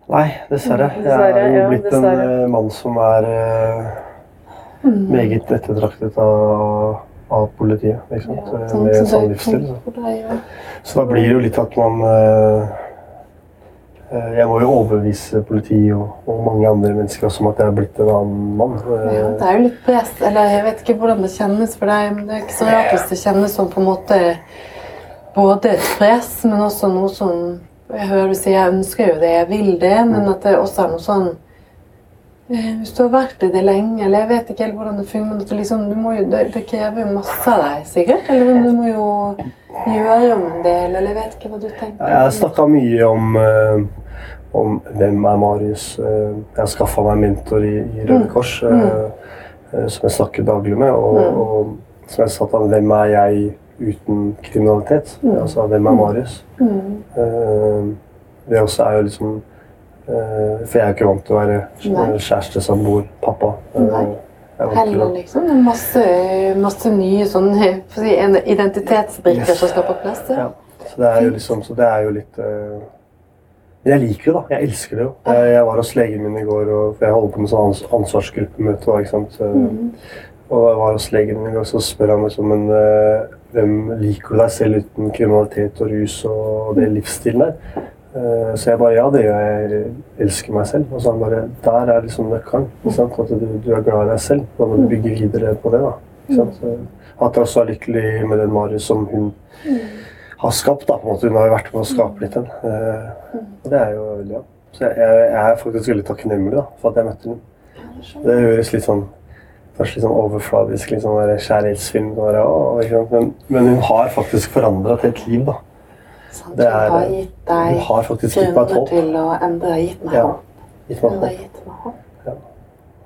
Nei, dessverre. Jeg er jo ja, blitt en eh, mann som er uh, meget ettertraktet av, av politiet. Ikke sant? Ja, sånn Med sånn livsstil. Så. så da blir det jo litt at man eh, Jeg må jo overbevise politiet og, og mange andre mennesker også om at jeg er blitt en annen mann. Eh, Ja, det er jo litt press, eller jeg vet ikke hvordan det kjennes for deg, men det er ikke så rart hvis det kjennes som på en måte både et press, men også noe som Jeg hører du si jeg ønsker jo det, jeg vil det, men at det også er noe sånn eh, Hvis du har vært i det lenge, eller jeg vet ikke helt hvordan det fungerer, men at det liksom, du må jo, det, det krever jo masse av deg, sikkert? Eller du må jo gjøre om en del, eller jeg vet ikke hva du tenker? Jeg har snakka mye om, eh, om hvem er Marius. Eh, jeg har skaffa meg en mentor i, i Røde Kors eh, eh, som jeg snakker daglig med. Og, og som jeg sa til ham, hvem er jeg uten kriminalitet? Altså, hvem er Marius? Det også er jo liksom For jeg er jo ikke vant til å være kjæreste, samboer, pappa. Nei. Heller liksom masse, masse nye sånn, identitetsbrikker Yes. som skal på plass. Ja. Så det er jo liksom Så det er jo litt Men jeg liker det, da. Jeg elsker det jo. Jeg, jeg var hos legen min i går, og, jeg holder på med sånn ans ansvarsgruppemøte. ikke sant? Mm. Og jeg var hos legen min i går, så spør han liksom Men eh, hvem liker deg selv uten kriminalitet og rus og det livsstilen der? Eh, så jeg bare Ja, det gjør jeg. Jeg elsker meg selv. Og så han bare Der er liksom nøkkelen. At du, du er glad i deg selv. Da må du bygge videre på det. da. At jeg også er lykkelig med den Marius som hun har skapt. da, på en måte. Hun har jo vært med å skape litt den. Eh, og det er jo veldig bra. Så jeg, jeg, er faktisk veldig takknemlig da, for at jeg møtte henne. Det høres litt sånn Kanskje litt sånn overfladisk, litt sånn kjærlighetsfilm. og... der, sant? Men, men hun har faktisk forandra til et liv, da. Sant? Det er- Hun har gitt deg har grunner til å endre. Gitt meg Ja. håp. Gitt meg Hun har gitt meg håp.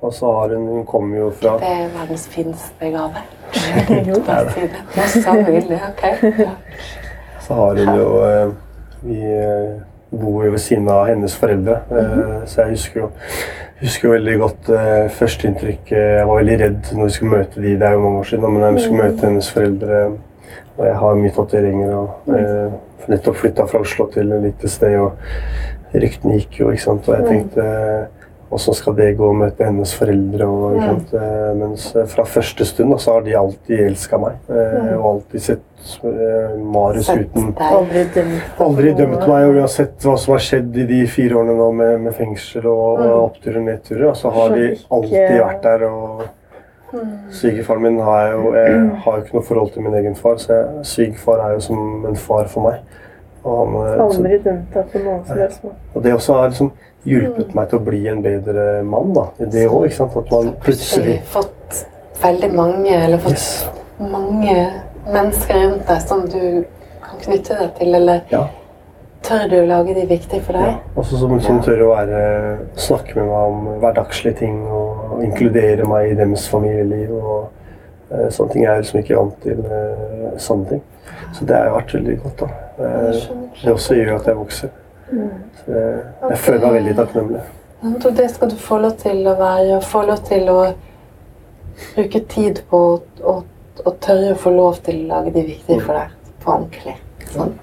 Og så har hun Hun kommer jo fra Det er verdens fineste gave. <laughs> Jo, det er Det. Ok. Ja. <laughs> Så har hun jo eh, Vi eh, bor jo ved siden av hennes foreldre, eh, så jeg husker jo, husker jo veldig godt førsteinntrykk. Eh, Jeg var veldig redd når vi skulle møte de, det er jo mange år siden, men når vi skulle møte hennes foreldre Og jeg har mye tatoveringer og eh, nettopp flytta fra Oslo til et lite sted, og ryktene gikk jo, ikke sant. Og jeg tenkte Åssen skal det gå å møte hennes foreldre? Og, sant? Eh, Mens eh, fra første stund så har de alltid elska meg. eh, Og alltid sett Marius Sett uten. Aldri dømt. Aldri dømt meg, og uansett hva som har skjedd i de fire årene nå med, med fengsel og, og oppturer og nedturer, så har de alltid vært der. og Svigerfaren min har jeg jo Jeg har jo ikke noe forhold til min egen far, så svigerfar er jo som en far for meg. Og, han, så, Aldri dømt deg på noen som helst og det også er liksom hjulpet meg til å bli en bedre mann. da, Det òg, ikke sant. At man plutselig Fått veldig mange, eller fått yes. mange mennesker rundt deg som du kan knytte deg til, eller Ja. tør du å lage de viktige for deg? Ja. Også som, som tør å være, snakke med meg om hverdagslige ting og, inkludere meg i deres familieliv. og eh, Sånne ting er jeg liksom ikke vant til. eh, sånne ting. Så det har vært veldig godt. da. Eh, det også gjør at jeg vokser. Så jeg, jeg føler meg veldig takknemlig. Og det skal du få lov til å være, og få lov til å bruke tid på å, å, å tørre å få lov til å lage de viktige for deg på ordentlig. Sånn.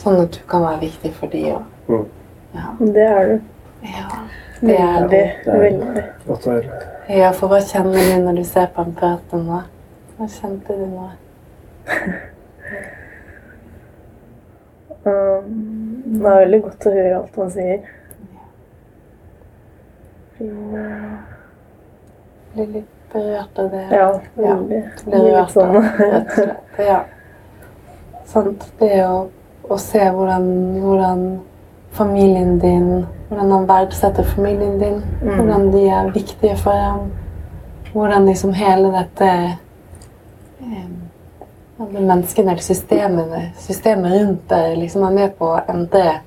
sånn at du kan være viktig for de òg. Mm. Ja. Det er du. ja. Det er du. Veldig. Godt å høre. Ja, for hva kjenner du når du ser på en prate nå? Hva kjente du nå? <laughs> Um, det er veldig godt å høre alt han sier. Mm, Blir litt berørt av det? Ja, Ja. veldig. Blir Litt rørt sånn. rett og slett. Ja. Sant. Det å, å se hvordan, hvordan familien din, hvordan han verdsetter familien din, hvordan de er viktige for ham, hvordan liksom hele dette eh, alle menneskene eller systemene, systemet rundt deg liksom er med på å endre,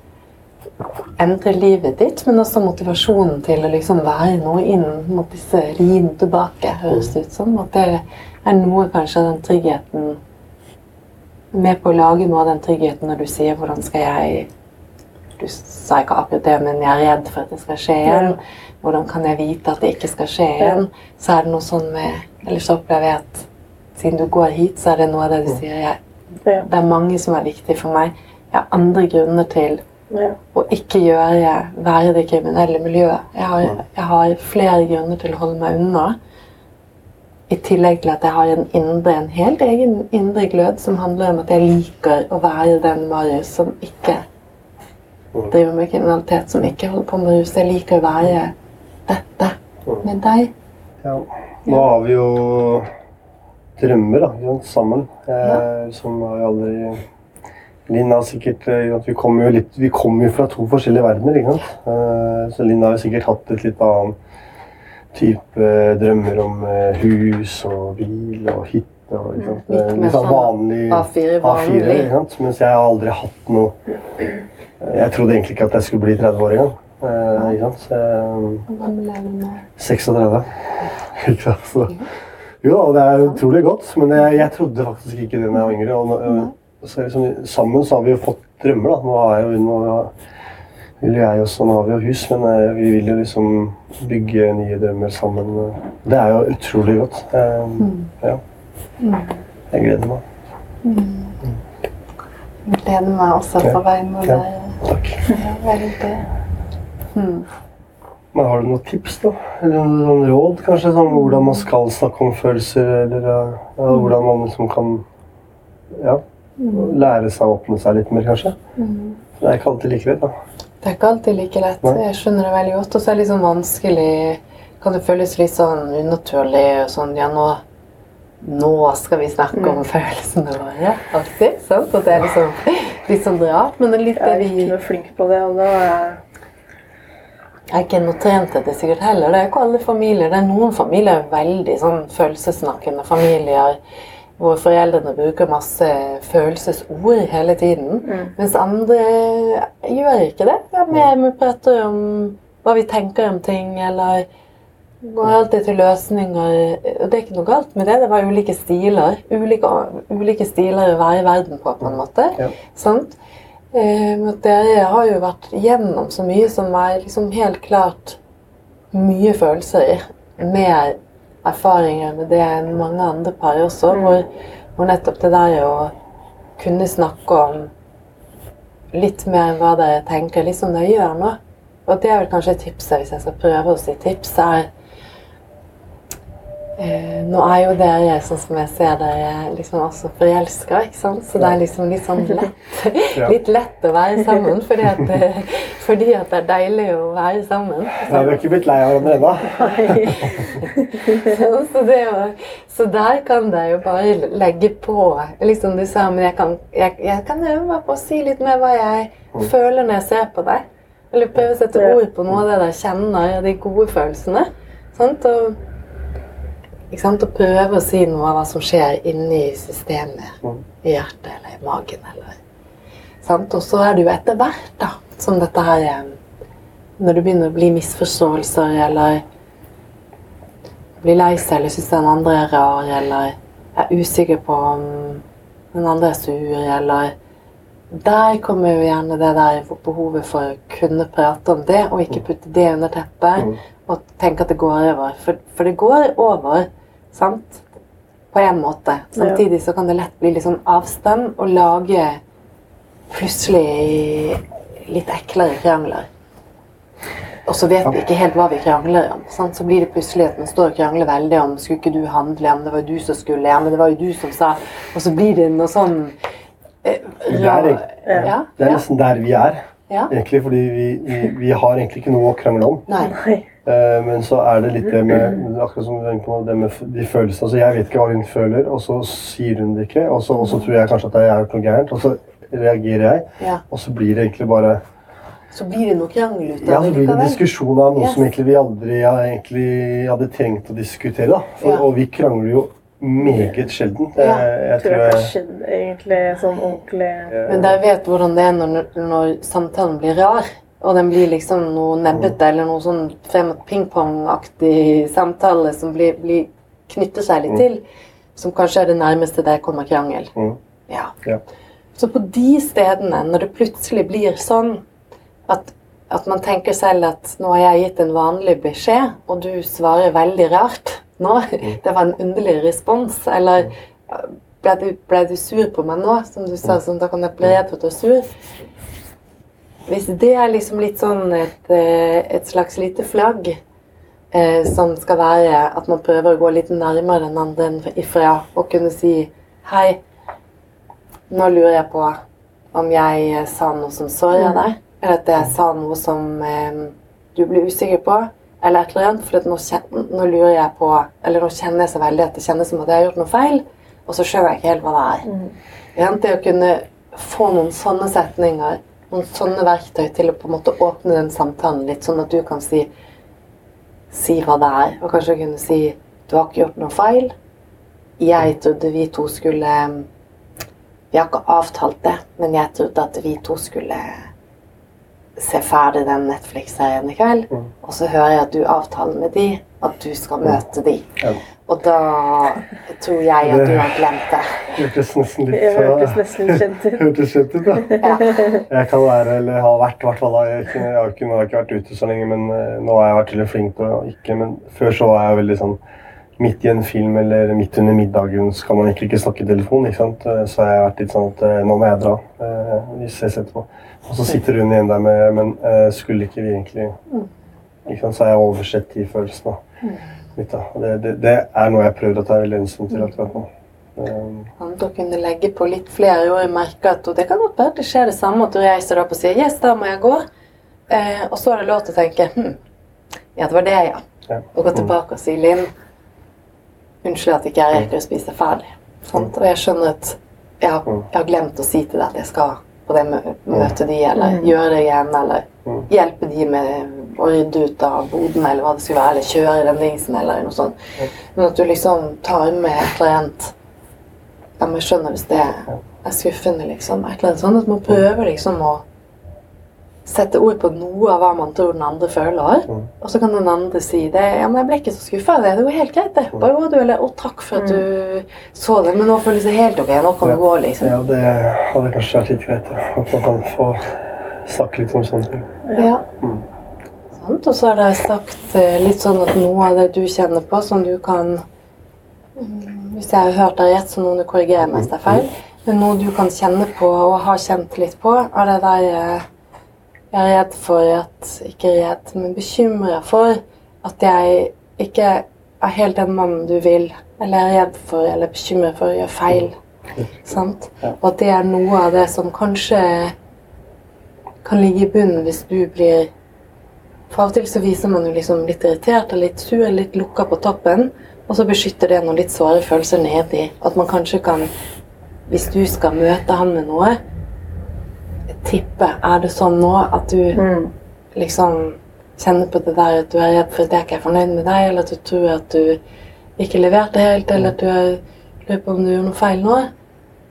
endre livet ditt, men også motivasjonen til å liksom være noe inn mot disse riene tilbake, høres det ut som. At det er noe kanskje av den tryggheten Med på å lage noe av den tryggheten når du sier 'hvordan skal jeg' Du sa ikke akkurat det, men jeg er redd for at det skal skje igjen. Hvordan kan jeg vite at det ikke skal skje igjen? Så er det noe sånn med Eller så opplever jeg at siden du går hit, så er det noe av det du sier. Jeg, det er mange som er viktige for meg. Jeg har andre grunner til Ja. å ikke gjøre være i det kriminelle miljøet. Jeg har, jeg har flere grunner til å holde meg unna. I tillegg til at jeg har en indre, en helt egen indre glød som handler om at jeg liker å være den Marius som ikke driver med kriminalitet, som ikke holder på med rus. Jeg liker å være dette med deg. Ja. Nå har vi jo drømmer da, sammen. Eh, Som har aldri Linn har sikkert eh, vi kommer jo litt Vi kommer jo fra to forskjellige verdener. ikke sant? Eh, Så Linn har jo sikkert hatt et litt annet type drømmer om eh, hus og bil og hytte. og ikke sant? Litt Eh, Litt sånn vanlig A4 vanlig. ikke sant? Mens jeg har aldri hatt noe Jeg trodde egentlig ikke at jeg skulle bli 30 år engang. Eh, ikke sant? Så, Hvor gammel er du nå? 36. Ikke sant? Så, jo da, det er utrolig godt, men jeg, jeg trodde faktisk ikke det da jeg var yngre. Og, og, så liksom, sammen så har vi jo fått drømmer. da. Nå har jeg jo nå vil jeg også, nå har vi jo hus, men jeg, vi vil jo liksom bygge nye drømmer sammen. Det er jo utrolig godt. Eh, Ja. Jeg gleder meg. Jeg gleder meg også på vegne av deg. Takk. Ja, veldig. Men har du noen tips, da? Eller noen, råd, kanskje? Sånn, hvordan man skal snakke om følelser, eller ja, ja, hvordan man liksom kan ja, lære seg å åpne seg litt mer, kanskje? Det er ikke alltid like lett, da. Det er ikke alltid like lett. Nei. Jeg skjønner det veldig godt. Og så er det litt sånn vanskelig Kan det føles litt sånn unaturlig og sånn Ja, nå, nå skal vi snakke om følelsene våre. Alltid. Sant? At det er liksom litt sånn rart. Men det er litt Jeg er ikke noe flink på det, og da er jeg Jeg er ikke noe trent det sikkert heller. Det er ikke alle familier. Det er noen familier er veldig sånn følelsessnakkende familier. Hvor foreldrene bruker masse følelsesord hele tiden. Mens andre gjør ikke det. Ja, vi prater om hva vi tenker om ting, eller går alltid til løsninger. Og det er ikke noe galt med det. Det var ulike stiler. Ulike, ulike stiler å være i verden på, på en måte. Ja. Sant? Eh, dere har jo vært gjennom så mye som er liksom helt klart mye følelser. Mer erfaringer med det enn mange andre par også. Hvor, hvor nettopp det der å kunne snakke om litt mer enn hva dere tenker, litt som dere gjør nå. Og det er vel kanskje tipset, hvis jeg skal prøve å si tips, er Eh, nå er jo dere, sånn som jeg ser dere, liksom også forelska, ikke sant? Så det er liksom litt sånn lett, <laughs> litt lett å være sammen, fordi at, <laughs> eh, fordi at det er deilig å være sammen. Vi har ikke blitt lei av hverandre <laughs> ennå. så, så der kan dere jo bare legge på liksom du sa, men jeg kan, jeg, jeg kan øve meg på å si litt mer hva jeg føler når jeg ser på deg. Eller prøve å sette ord på noe av det dere kjenner, de gode følelsene. Sant? Og, ikke sant? og prøve å si noe av hva som skjer inni systemet. I hjertet eller i magen. Eller, sant? Og så er det jo etter hvert, da, som dette her eh, Når det begynner å bli misforståelser eller blir lei seg eller syns den andre er rar, eller er usikker på om den andre er sur, eller Der kommer jo gjerne det der behovet for å kunne prate om det, og ikke putte det under teppet og tenke at det går over. For, for det går over, sant? På en måte. Samtidig så kan det lett bli litt sånn avstand og lage plutselig litt eklere krangler. Og så vet vi ikke helt hva vi krangler om. Sant? Så blir det plutselig at man står og krangler veldig om skulle ikke du handle, om det var jo du som skulle, ja, men det var jo du som sa Og så blir det noe sånn eh, Det er, ja, det er nesten der vi er. ja. Egentlig, fordi vi, vi, vi har egentlig ikke noe å krangle om. Nei. Eh, Men så er det litt det med akkurat som du på, det med de følelsene. Altså, jeg vet ikke hva hun føler, og så sier hun det ikke. Og så, og så tror jeg kanskje at jeg er noe gærent, og så reagerer jeg. Ja. Og så blir det egentlig bare så blir det noe krangel ut Ja, av så det blir det diskusjon av noe Yes. som egentlig vi aldri har egentlig hadde trengt å diskutere. da. For, Ja. Og vi krangler jo meget sjelden. Ja. Eh, Jeg Tror det jeg ikke skjedde egentlig sånn ordentlig Men dere vet hvordan det er når, når samtalen blir rar. Og den blir liksom noe nebbete eller noe sånn pingpongaktig samtale som blir, blir, knytter seg litt til. Som kanskje er det nærmeste der kommer krangel. Mm. Ja. Ja. Så på de stedene, når det plutselig blir sånn at, at man tenker selv at nå har jeg gitt en vanlig beskjed, og du svarer veldig rart nå, <laughs> det var en underlig respons, eller ble du, ble du sur på meg nå, som du sa, sånn, da kan jeg bli redd for at du er sur. Hvis det er liksom litt sånn et, eh, et slags lite flagg eh, som skal være at man prøver å gå litt nærmere den andre ifra og kunne si Hei, nå lurer jeg på om jeg eh, sa noe som såra deg, eller at jeg sa noe som eh, du blir usikker på, eller et eller annet, for nå, nå lurer jeg på Eller nå kjenner jeg så veldig at det kjennes som at jeg har gjort noe feil, og så skjønner jeg ikke helt hva det er. Ja, Det å kunne få noen sånne setninger, noen sånne verktøy til å på en måte åpne den samtalen litt, sånn at du kan si si hva det er, og kanskje kunne si du har ikke gjort noe feil. Jeg trodde vi to skulle Vi har ikke avtalt det, men jeg trodde at vi to skulle se ferdig den Netflix-serien i kveld. Og så hører jeg at du avtaler med de at du skal møte de. Ja. Og da tror jeg at du har glemt det. hørtes nesten litt hørtes så- nesten kjent ut. <laughs> Hørtes kjent ut, da. Ja. Jeg kan være, eller har vært, i hvert fall. Jeg, jeg har ikke, nå har jeg ikke vært ute så lenge, men eh, nå har jeg vært veldig flink til å ikke Men før så var jeg veldig sånn Midt i en film eller midt under middagen skal man egentlig ikke snakke i telefon. ikke sant? Eh, Så har jeg vært litt sånn at eh, nå må jeg dra. eh, jeg setter på. Og så sitter hun igjen der med Men eh, skulle ikke vi egentlig ikke sant? Så har jeg oversett de følelsene. da. Litt, da. Og Det, det, det er noe jeg har prøvd å ta veldig hensyn til akkurat nå. Um, Om dere kunne legge på litt flere ord. Jeg merker at, og det kan godt være det skjer det samme, at du reiser deg opp og sier 'yes, da må jeg gå'. Eh, og så er det lov til å tenke hm, ja, det var det, ja. Ja. Og gå tilbake og si 'Linn, unnskyld at ikke jeg rekker å spise ferdig'. Sant? Og jeg skjønner at jeg har, jeg har glemt å si til deg at jeg skal på det møtet møte de, eller gjøre det igjen, eller hjelpe de med å rydde ut av boden, eller hva det skulle være, eller kjøre i den dingsen, eller noe sånt. Men at du liksom tar med et eller annet Ja, men skjønner hvis det er skuffende, liksom. Et eller annet sånn at man prøver liksom å sette ord på noe av hva man tror den andre føler. Og så kan den andre si det. Ja, men jeg ble ikke så skuffa det. Det går helt greit, det. Bare gå, du. Eller å, takk for at du så det. Men nå føles det helt ok. Nå kan det gå, liksom. Ja, det hadde kanskje vært litt greit. At man kan få snakke litt om sånne ting. Ja. Sant? Og så har jeg sagt eh, litt sånn at noe av det du kjenner på, som du kan mm, Hvis jeg har hørt deg rett, så noen du korrigere meg hvis det er feil. Men noe du kan kjenne på, og har kjent litt på, er det der eh, jeg er redd for at Ikke redd, men bekymra for at jeg ikke er helt den mannen du vil. Eller er redd for eller bekymret for å gjøre feil. Sant? Og at det er noe av det som kanskje kan ligge i bunnen hvis du blir For av og til så viser man jo liksom litt irritert og litt sur, litt lukka på toppen, og så beskytter det noen litt såre følelser nedi. At man kanskje kan, hvis du skal møte han med noe, tippe Er det sånn nå at du liksom kjenner på det der at du er redd for at jeg ikke er fornøyd med deg, eller at du tror at du ikke leverte helt, eller at du er- lurer på om du gjorde noe feil nå?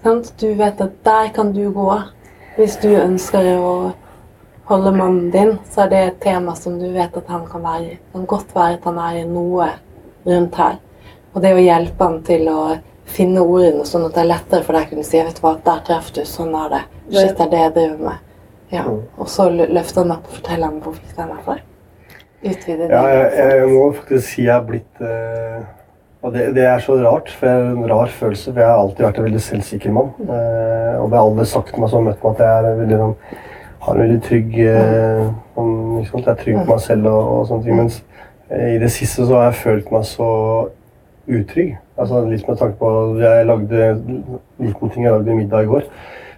Sant? Du vet at der kan du gå hvis du ønsker å holde mannen din, så er det et tema som du vet at han kan være i. Det kan godt være at han er i noe rundt her. Og det å hjelpe han til å finne ordene, sånn at det er lettere for deg å kunne si vet du hva, der traff du, sånn er det. Shit, det er det jeg driver med. Ja. Og så løfter han opp og forteller ham hvor viktig han er for deg. Utvide det. Ja, jeg, jeg må faktisk si jeg er blitt uh, Og det, det er så rart, for jeg er en rar følelse. For jeg har alltid vært en veldig selvsikker mann. Eh, og det har alle sagt til meg som har møtt meg, at jeg er veldig, sånn, har en veldig trygg eh, om, sant? Jeg er trygg på meg selv og, og sånne ting. Mens eh, i det siste så har jeg følt meg så utrygg. Altså Litt med tanke på Jeg lagde en liten ting. Jeg lagde middag i går.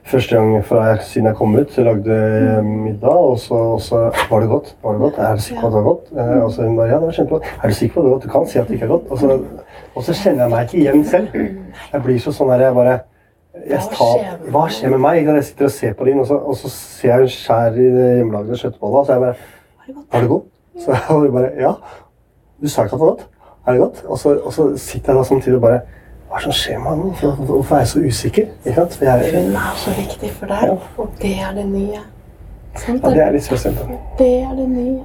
Første gang jeg, siden jeg kom ut, så lagde jeg middag, og så, og så var det godt. Var det godt? Er du sikker på at det var godt? Eh, og så hun bare, ja, det var kjempegodt. Er du sikker på at det? Du kan si at det ikke er godt. Og så, og så kjenner jeg meg ikke igjen selv. Jeg blir så sånn her, jeg bare tar, hva skjer med meg? Jeg sitter og ser på din, og så, og så ser jeg en skjær i det hjemmelagde kjøttbolla, så jeg bare Er det godt? Så jeg bare Ja. Du sa ikke at det var godt. Er det godt? Og så, og så sitter jeg da samtidig og bare Hva er det som skjer med meg Hvorfor hvorfor er jeg så usikker? Ikke sant? Jeg, Hun er så viktig for deg, og det er det nye. Ja, det er litt spesielt. Det er det nye.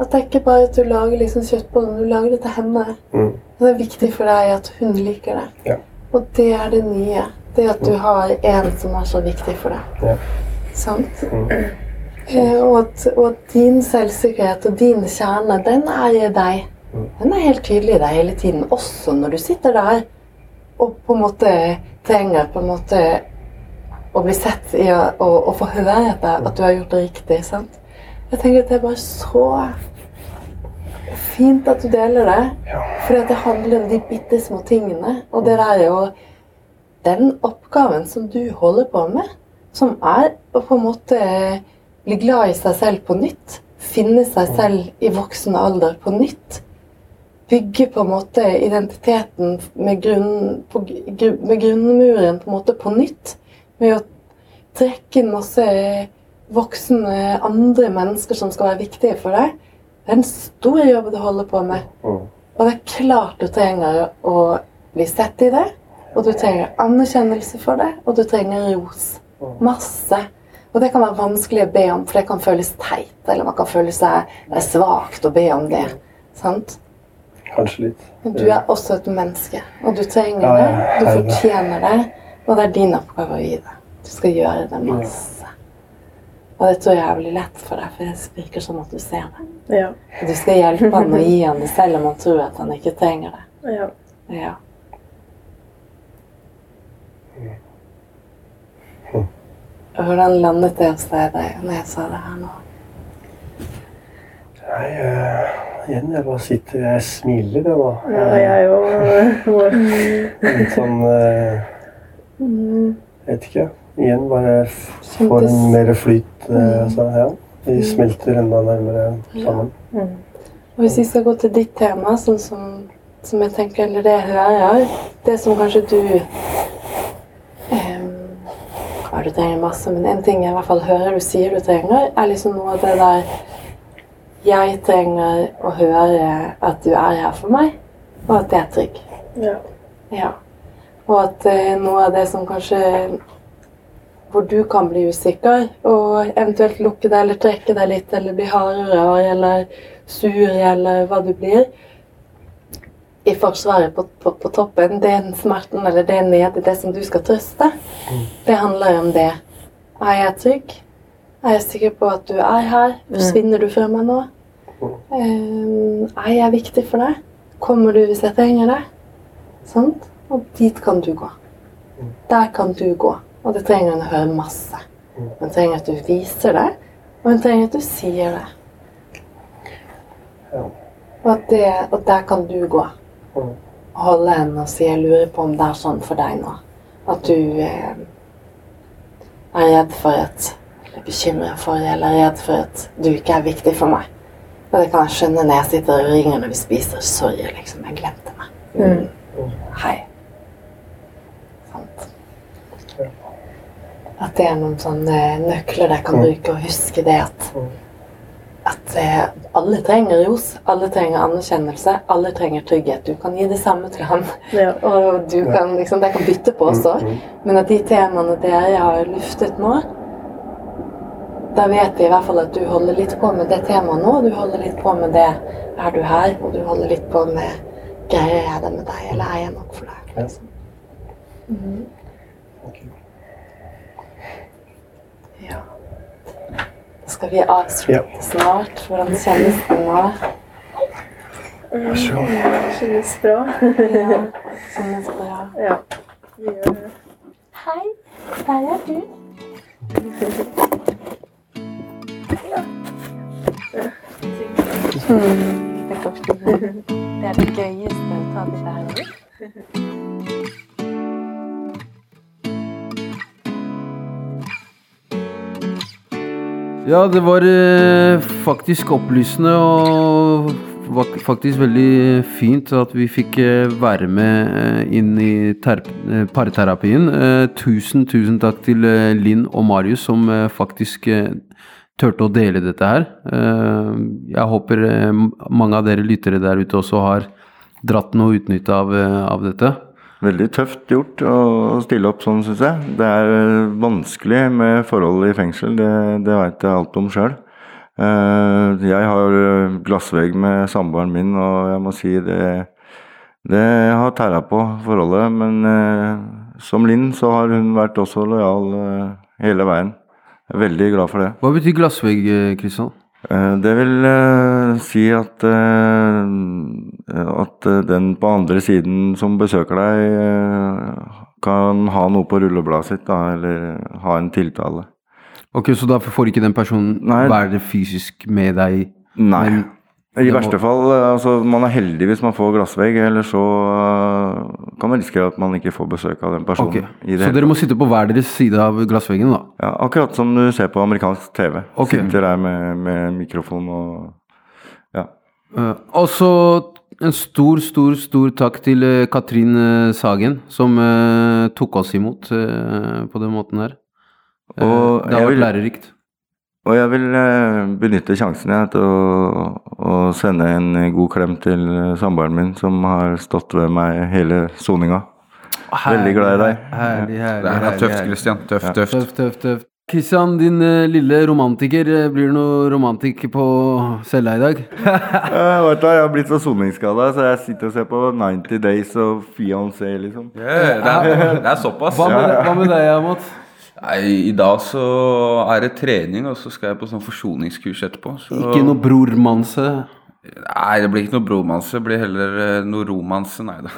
At det er ikke bare at du lager liksom kjøttboller, du lager det til henne. Mm. Det er viktig for deg at hun liker det. Ja. Og det er det nye. Det at du har en som er så viktig for deg. Ja. Sant? Eh, og, at, og at din selvsikkerhet og din kjerne, den er i deg. Den er helt tydelig i deg hele tiden, også når du sitter der og på en måte trenger på en måte å bli sett i og å få høre etter at du har gjort det riktig. sant? Jeg tenker at det er bare så fint at du deler det. For det handler om de bitte små tingene. Og det der er jo den oppgaven som du holder på med, som er å på en måte bli glad i seg selv på nytt. Finne seg selv i voksen alder på nytt. Bygge på en måte identiteten med, grunn, på, med grunnmuren på en måte på nytt. Med å trekke inn masse voksne andre mennesker som skal være viktige for deg. Det er en stor jobb du holder på med. Og det er klart du trenger å bli sett i det. Og du trenger anerkjennelse for det, og du trenger ros. Masse. Og det kan være vanskelig å be om, for det kan føles teit. Eller man kan føle seg det er svakt å be om det. Sant? Kanskje litt. Men du er også et menneske, og du trenger Ja, det. Du fortjener det, og det er din oppgave å gi det. Du skal gjøre det masse. Og det tror jeg blir lett for deg, for det virker som at du ser det. Ja. Du skal hjelpe han og gi han det, selv om han tror at han ikke trenger det. ja. Ja. Og hvordan landet det hos deg når jeg sa det her nå? Nei, eh, igjen, jeg bare sitter Jeg smiler, jeg, da. ja jeg òg. Litt <laughs> sånn Jeg vet ikke. Igjen bare får en mer flyt. eh, altså, ja. Vi smelter enda nærmere sammen. Og hvis vi skal gå til ditt tema, sånn som, som jeg tenker, eller det jeg hører, det som kanskje du ja, Du trenger masse, men en ting jeg i hvert fall hører du sier du trenger, er liksom noe av det der Jeg trenger å høre at du er her for meg, og at jeg er trygg. Ja. Ja. Og at eh, noe av det som kanskje Hvor du kan bli usikker, og eventuelt lukke deg eller trekke deg litt, eller bli hardere eller sur, eller hva du blir I forsvaret på, på, på toppen, den smerten eller det nede, det som du skal trøste, det handler om det. Er jeg trygg? Er jeg sikker på at du er her? Forsvinner du fra meg nå? Um, er jeg viktig for deg? Kommer du hvis jeg trenger deg? Sant? Og dit kan du gå. Der kan du gå. Og det trenger hun å høre masse. Hun trenger at du viser det, og hun trenger at du sier det. Og, at det, og der kan du gå. Holde henne og si 'jeg lurer på om det er sånn for deg nå'. At du eh, er redd for at Eller bekymret for eller redd for at du ikke er viktig for meg. Og det kan jeg skjønne når jeg sitter og ringer når vi spiser. 'Sorry, liksom. Jeg glemte meg'. Mm. Hei. Sant. At det er noen sånne nøkler jeg kan bruke og huske det at at eh, alle trenger ros, alle trenger anerkjennelse, alle trenger trygghet. Du kan gi det samme til ham, Ja. <laughs> og du kan liksom, det kan bytte på også. Men at de temaene dere har luftet nå, da vet vi i hvert fall at du holder litt på med det temaet nå, du holder litt på med det er du her, og du holder litt på med greier jeg det med deg, eller er jeg nok for deg? Liksom. Mhm. Ja. Skal vi avslutte Ja. snart. Hvordan kjennes det nå? Kjennes bra. Ja, <laughs> kjennes bra. Ja. Vi gjør det. Hei, der er du. Mm, det, det er det gøyeste å ta det der. Ja, det var eh, faktisk opplysende og faktisk veldig fint at vi fikk eh, være med eh, inn i parterapien. Tusen, tusen takk til Linn og Marius som faktisk turte å dele dette her. Jeg håper mange av dere lyttere der ute også har dratt noe utnytte av, av dette. Veldig tøft gjort å stille opp sånn, syns jeg. Det er eh, vanskelig med forhold i fengsel, det, det veit jeg alt om sjøl. Jeg har eh, glassvegg med samboeren min, og jeg må si det, det har tæra på forholdet. Men eh, som Linn så har hun vært også lojal eh, hele veien. Jeg er veldig glad for det. Hva betyr glassvegg, eh, Kristian? Eh, Det vil eh, si at, eh, at eh, den på andre siden som besøker deg, eh, kan ha noe på rullebladet sitt, da, eller ha en tiltale. Ok, Så da får ikke den personen Nei. være fysisk med deg? Nei. Men I må- verste fall, eh, altså man er heldig hvis man får glassvegg, eller så eh, kan man risikere at man ikke får besøk av den personen. Ok, i det Så dere må sitte på hver deres side av glassveggen, da? Ja, akkurat som du ser på amerikansk TV. Okay. Sitter der med, med mikrofon og ja. Uh, og så en stor, stor, stor takk til eh, Katrin eh, Sagen, som uh, tok oss imot uh, på den måten her. Og det har vært vil- lærerikt. Og jeg vil benytte sjansen jeg, til å, å sende en god klem til samboeren min, som har stått ved meg hele soninga. Veldig glad i deg. Herlig, herlig. herlig. Det er tøft, herlig. Christian. Tøft, tøft. Tøft, tøft, tøft. Kristian, din eh, lille romantiker. eh, Blir det noe romantikk på cella i dag? <laughs> Jeg, du, jeg har blitt så soningsskada, så jeg sitter og ser på 90 Days of Fiancé, liksom. det, er, det er såpass. Hva med, hva med deg, Amat? Nei, I dag så er det trening, og så skal jeg på sånn forsoningskurs etterpå. Så... Ikke noe brormanse? Nei, det blir ikke noe bromanse. Det blir heller eh, noe romanse. Nei da.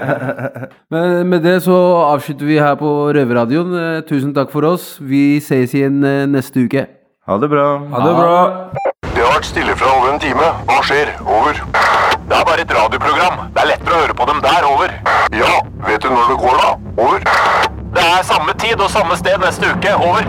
<laughs> Men med det så avslutter vi her på Røverradioen. Eh, Tusen takk for oss. Vi ses igjen eh, neste uke. Ha det bra. Ha det bra. Det har vært stille fra over en time. Hva skjer? Over. Det er bare et radioprogram. Det er lettere å høre på dem der. Over. Ja, vet du når det går da? Over. Det er samme tid og samme sted neste uke. Over.